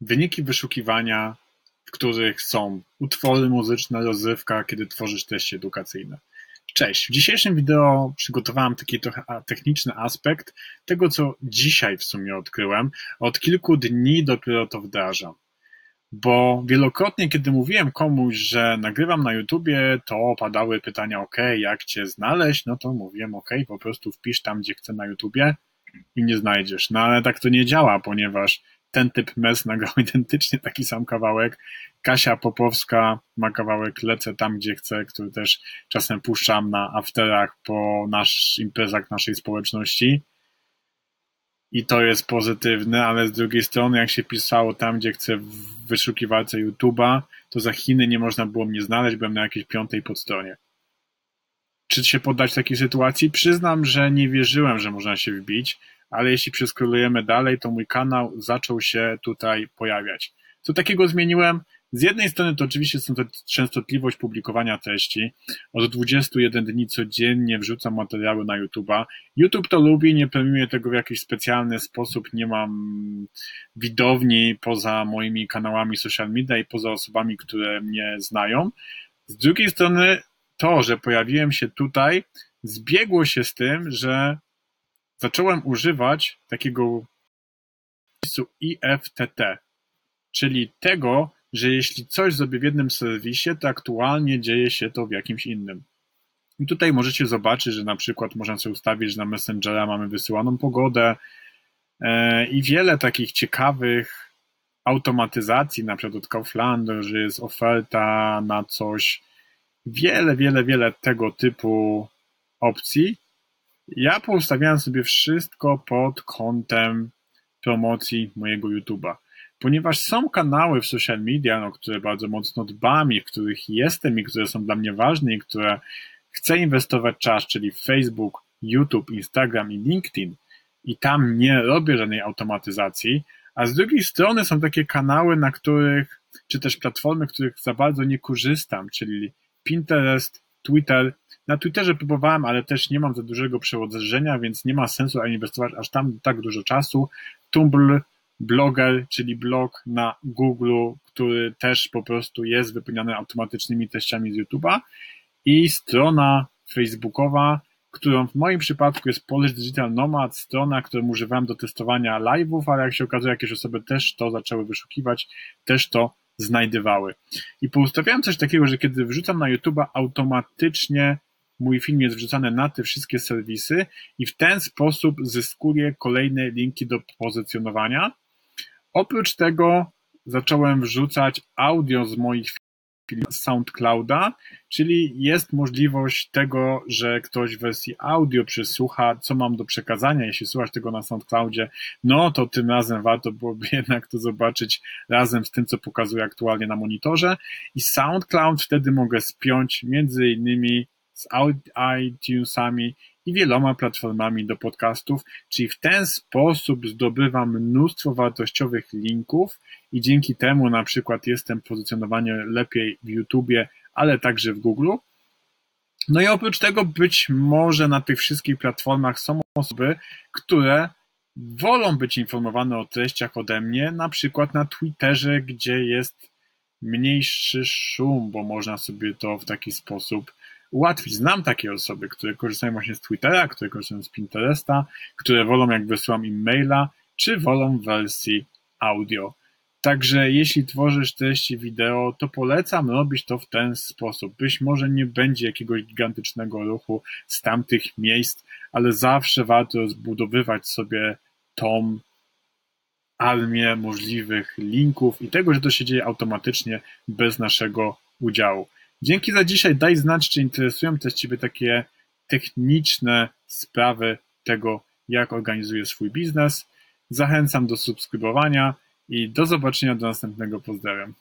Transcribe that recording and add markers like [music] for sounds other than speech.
Wyniki wyszukiwania, w których są utwory muzyczne, rozrywka, kiedy tworzysz treści edukacyjne. Cześć, w dzisiejszym wideo przygotowałem taki trochę techniczny aspekt tego, co dzisiaj w sumie odkryłem. Od kilku dni dopiero to wdrażam. Bo wielokrotnie, kiedy mówiłem komuś, że nagrywam na YouTubie, to padały pytania, ok, jak cię znaleźć? No to mówiłem, ok, po prostu wpisz tam, gdzie chcę na YouTubie i nie znajdziesz. No ale tak to nie działa, ponieważ ten typ mes nagrał [laughs] identycznie taki sam kawałek. Kasia Popowska ma kawałek Lecę tam, gdzie chcę, który też czasem puszczam na afterach po nasz, imprezach naszej społeczności. I to jest pozytywne, ale z drugiej strony, jak się pisało tam, gdzie chcę w wyszukiwarce YouTube'a, to za Chiny nie można było mnie znaleźć, byłem na jakiejś piątej podstronie. Czy się poddać takiej sytuacji? Przyznam, że nie wierzyłem, że można się wbić, ale jeśli przeskrolujemy dalej, to mój kanał zaczął się tutaj pojawiać. Co takiego zmieniłem? Z jednej strony to oczywiście są to częstotliwość publikowania treści. Od 21 dni codziennie wrzucam materiały na YouTube'a. YouTube to lubi, nie premiuję tego w jakiś specjalny sposób, nie mam widowni poza moimi kanałami social media i poza osobami, które mnie znają. Z drugiej strony to, że pojawiłem się tutaj, zbiegło się z tym, że zacząłem używać takiego serwisu IFTT, czyli tego, że jeśli coś zrobię w jednym serwisie, to aktualnie dzieje się to w jakimś innym. I tutaj możecie zobaczyć, że na przykład można sobie ustawić, że na Messengera mamy wysyłaną pogodę e, i wiele takich ciekawych automatyzacji, na przykład od Kauflandu, że jest oferta na coś, wiele, wiele, wiele tego typu opcji, ja poustawiałem sobie wszystko pod kątem promocji mojego YouTube'a. Ponieważ są kanały w social media, no, które bardzo mocno dbam i w których jestem i które są dla mnie ważne i które chcę inwestować czas, czyli Facebook, YouTube, Instagram i LinkedIn i tam nie robię żadnej automatyzacji, a z drugiej strony są takie kanały, na których, czy też platformy, których za bardzo nie korzystam, czyli Pinterest, Twitter. Na Twitterze próbowałem, ale też nie mam za dużego przełożenia, więc nie ma sensu inwestować aż tam tak dużo czasu. Tumblr, Blogger, czyli blog na Google, który też po prostu jest wypełniany automatycznymi treściami z YouTube'a i strona facebookowa, którą w moim przypadku jest Polish Digital Nomad, strona, którą używałem do testowania live'ów, ale jak się okazuje, jakieś osoby też to zaczęły wyszukiwać, też to znajdywały. I poustawiałem coś takiego, że kiedy wrzucam na YouTube'a, automatycznie mój film jest wrzucany na te wszystkie serwisy i w ten sposób zyskuję kolejne linki do pozycjonowania. Oprócz tego zacząłem wrzucać audio z moich SoundClouda, czyli jest możliwość tego, że ktoś w wersji audio przesłucha, co mam do przekazania. Jeśli słuchasz tego na SoundCloudzie, no to tym razem warto byłoby [laughs] jednak to zobaczyć razem z tym, co pokazuje aktualnie na monitorze. I SoundCloud wtedy mogę spiąć między innymi z iTunesami i wieloma platformami do podcastów, czyli w ten sposób zdobywam mnóstwo wartościowych linków i dzięki temu na przykład jestem pozycjonowany lepiej w YouTubie, ale także w Google. No i oprócz tego być może na tych wszystkich platformach są osoby, które wolą być informowane o treściach ode mnie, na przykład na Twitterze, gdzie jest mniejszy szum, bo można sobie to w taki sposób ułatwić. Znam takie osoby, które korzystają właśnie z Twittera, które korzystają z Pinteresta, które wolą jak wysyłam im maila, czy wolą wersji audio. Także jeśli tworzysz treści wideo, to polecam robić to w ten sposób. Być może nie będzie jakiegoś gigantycznego ruchu z tamtych miejsc, ale zawsze warto zbudowywać sobie tą armię możliwych linków i tego, że to się dzieje automatycznie bez naszego udziału. Dzięki za dzisiaj. Daj znać, czy interesują też Ciebie takie techniczne sprawy tego, jak organizuję swój biznes. Zachęcam do subskrybowania i do zobaczenia do następnego. Pozdrawiam.